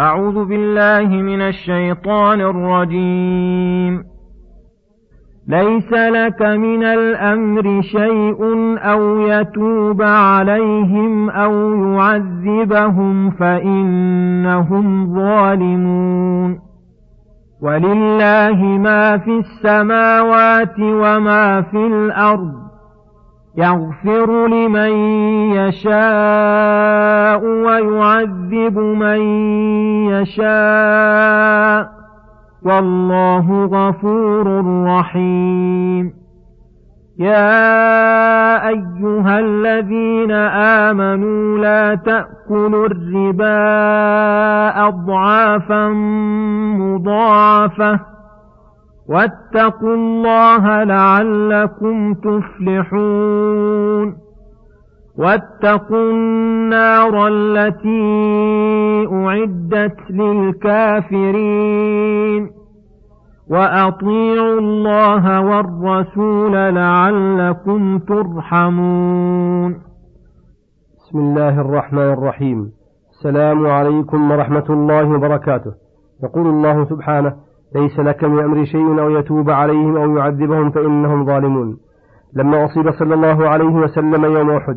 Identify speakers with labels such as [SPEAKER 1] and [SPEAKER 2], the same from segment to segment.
[SPEAKER 1] أعوذ بالله من الشيطان الرجيم. ليس لك من الأمر شيء أو يتوب عليهم أو يعذبهم فإنهم ظالمون. ولله ما في السماوات وما في الأرض. يغفر لمن يشاء ويعذب من يشاء والله غفور رحيم. يا أيها الذين آمنوا لا تأكلوا الربا اضعافا مضاعفة واتقوا الله لعلكم تفلحون. واتقوا النار التي أعدت للكافرين. وأطيعوا الله والرسول لعلكم ترحمون.
[SPEAKER 2] بسم الله الرحمن الرحيم. السلام عليكم ورحمة الله وبركاته. يقول الله سبحانه ليس لك من أمر شيء أو يتوب عليهم أو يعذبهم فإنهم ظالمون. لما أصيب صلى الله عليه وسلم يوم أحد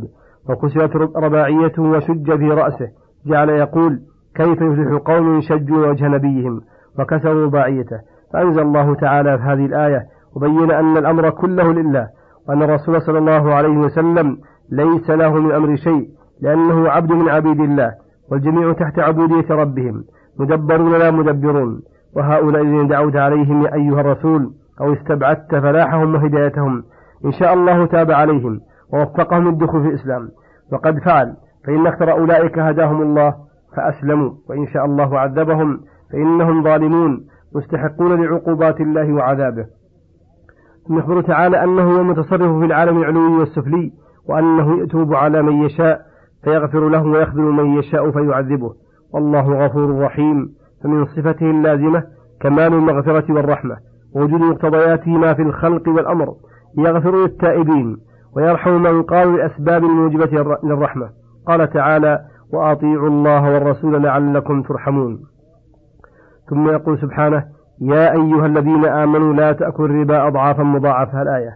[SPEAKER 2] وكسرت رباعيته وشج في رأسه جعل يقول كيف يفلح قوم شجوا وجه نبيهم؟ وكسروا رباعيته. فأنزل الله تعالى في هذه الآية وبين أن الأمر كله لله وأن الرسول صلى الله عليه وسلم ليس له من أمر شيء لأنه عبد من عبيد الله والجميع تحت عبودية ربهم مدبرون لا مدبرون. وهؤلاء الذين دعوت عليهم يا أيها الرسول أو استبعدت فلاحهم وهدايتهم. إن شاء الله تاب عليهم ووفقهم للدخول في الإسلام. وقد فعل فإن أكثر أولئك هداهم الله فأسلموا. وإن شاء الله عذبهم فإنهم ظالمون مستحقون لعقوبات الله وعذابه. ثم يخبر تعالى أنه هو المتصرف في العالم العلوي والسفلي وأنه يتوب على من يشاء فيغفر له ويخذل من يشاء فيعذبه. والله غفور رحيم. فمن صفته اللازمة كمال المغفرة والرحمة ووجود مقتضياتهما في الخلق والأمر يغفر للتائبين ويرحم من قال الأسباب الموجبة للرحمة. قال تعالى وأطيعوا الله والرسول لعلكم ترحمون. ثم يقول سبحانه يا أيها الذين آمنوا لا تأكلوا الربا أضعافا مضاعفة. الآية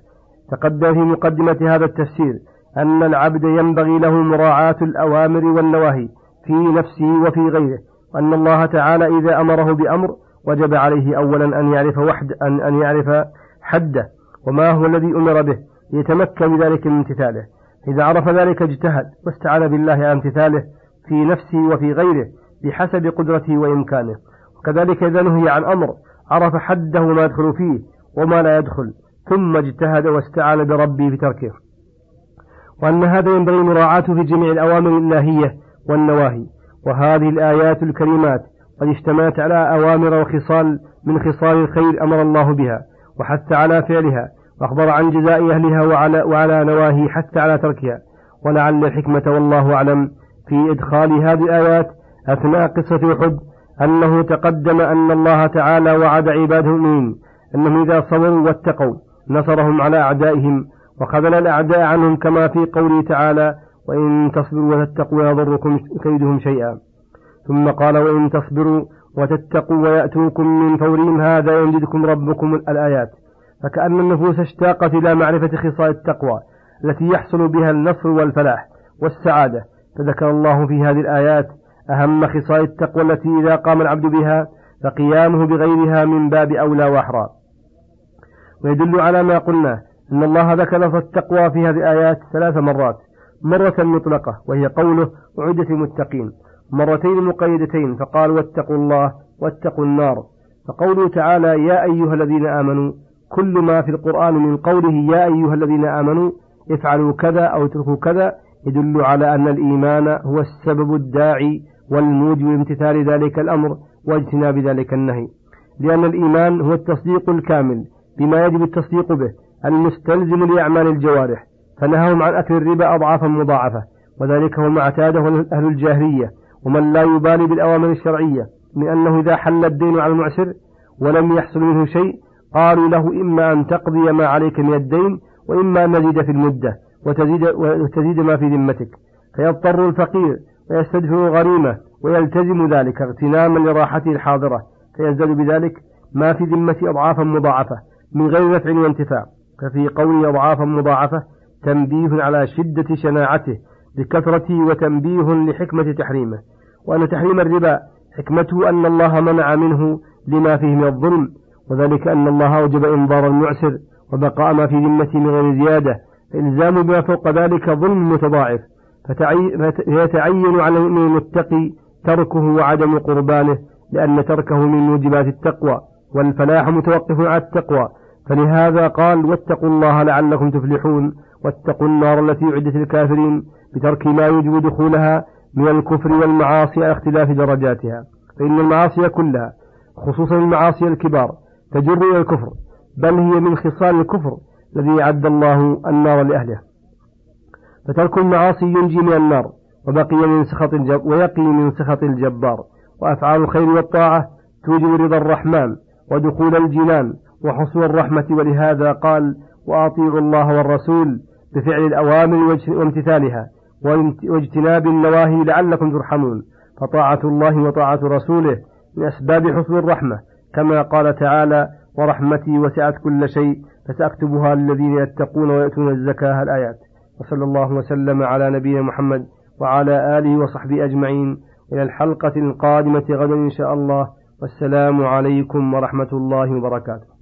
[SPEAKER 2] تقدم في مقدمة هذا التفسير أن العبد ينبغي له مراعاة الأوامر والنواهي في نفسه وفي غيره وأن الله تعالى إذا أمره بأمر وجب عليه أولا أن يعرف وحد أن, أن يعرف حده وما هو الذي أمر به ليتمكن بذلك من امتثاله. إذا عرف ذلك اجتهد واستعان بالله على امتثاله في نفسه وفي غيره بحسب قدرته وإمكانه. وكذلك إذا نهي عن أمر عرف حده ما يدخل فيه وما لا يدخل ثم اجتهد واستعان بربه في تركه. وأن هذا ينبغي مراعاته في جميع الأوامر الإلهية والنواهي. وهذه الآيات الكريمات قد اشتملت على أوامر وخصال من خصال الخير أمر الله بها وحث على فعلها وأخبر عن جزاء أهلها وعلى, وعلى نواهي حث على تركها. ولعل الحكمة والله أعلم في إدخال هذه الآيات أثناء قصة أحد أنه تقدم أن الله تعالى وعد عباده المؤمنين أنهم إذا صبروا واتقوا نصرهم على أعدائهم وخذل الأعداء عنهم كما في قوله تعالى وإن تصبروا وتتقوا لا يضركم كيدهم شيئا. ثم قال وإن تصبروا وتتقوا ويأتوكم من فورهم هذا يمددكم ربكم الآيات. فكأن النفوس اشتاقت إلى معرفة خصال التقوى التي يحصل بها النصر والفلاح والسعادة. فذكر الله في هذه الآيات أهم خصال التقوى التي إذا قام العبد بها فقيامه بغيرها من باب أولى وأحرى. ويدل على ما قلنا أن الله ذكر التقوى في هذه الآيات ثلاث مرات. مرة مطلقة وهي قوله أعدت المتقين مرتين مقيدتين فقال واتقوا الله واتقوا النار. فقوله تعالى يا أيها الذين آمنوا كل ما في القرآن من قوله يا أيها الذين آمنوا افعلوا كذا أو اتركوا كذا يدل على أن الإيمان هو السبب الداعي والموجب لامتثال ذلك الأمر واجتناب ذلك النهي. لأن الإيمان هو التصديق الكامل بما يجب التصديق به المستلزم لأعمال الجوارح. فنهاهم عن أكل الربا أضعافا مضاعفة وذلك هو ما اعتاده أهل الجاهلية ومن لا يبالي بالأوامر الشرعية من أنه إذا حل الدين على المعسر ولم يحصل منه شيء قالوا له إما أن تقضي ما عليك من الدين وإما أن نزيد في المدة وتزيد, وتزيد ما في ذمتك. فيضطر الفقير ويستدفع الغريمة ويلتزم ذلك اغتناما لراحته الحاضرة فيزداد بذلك ما في ذمة أضعافا مضاعفة من غير نفع وانتفاع. ففي قوله أضعافا مضاعفة تنبيه على شدة شناعته بكثرته وتنبيه لحكمة تحريمه. وأن تحريم الربا حكمته أن الله منع منه لما فيه من الظلم وذلك أن الله أوجب إنظار المعسر وبقاء ما في ذمته من غير زيادة فإلزام بما فوق ذلك ظلم متضاعف. فيتعين على المؤمن المتقي تركه وعدم قربانه لأن تركه من موجبات التقوى والفلاح متوقف على التقوى. فلهذا قال واتقوا الله لعلكم تفلحون. واتقوا النار التي أعدت للكافرين بترك ما يوجب دخولها من الكفر والمعاصي على اختلاف درجاتها. فإن المعاصي كلها خصوصا المعاصي الكبار تجر إلى الكفر بل هي من خصال الكفر الذي أعد الله النار لأهله. فترك المعاصي ينجي من النار وبقي من سخط ويقي من سخط الجبار. وأفعال الخير والطاعة توجب رضا الرحمن ودخول الجنان وحصول الرحمة ولهذا قال وأطيعوا الله والرسول بفعل الأوامر وامتثالها واجتناب النواهي لعلكم ترحمون. فطاعة الله وطاعة رسوله من أسباب حصول الرحمة. كما قال تعالى ورحمتي وسعت كل شيء فسأكتبها للذين يتقون ويأتون الزكاة الآيات. وصلى الله وسلم على نبينا محمد وعلى آله وصحبه أجمعين. إلى الحلقة القادمة غدا إن شاء الله. والسلام عليكم ورحمة الله وبركاته.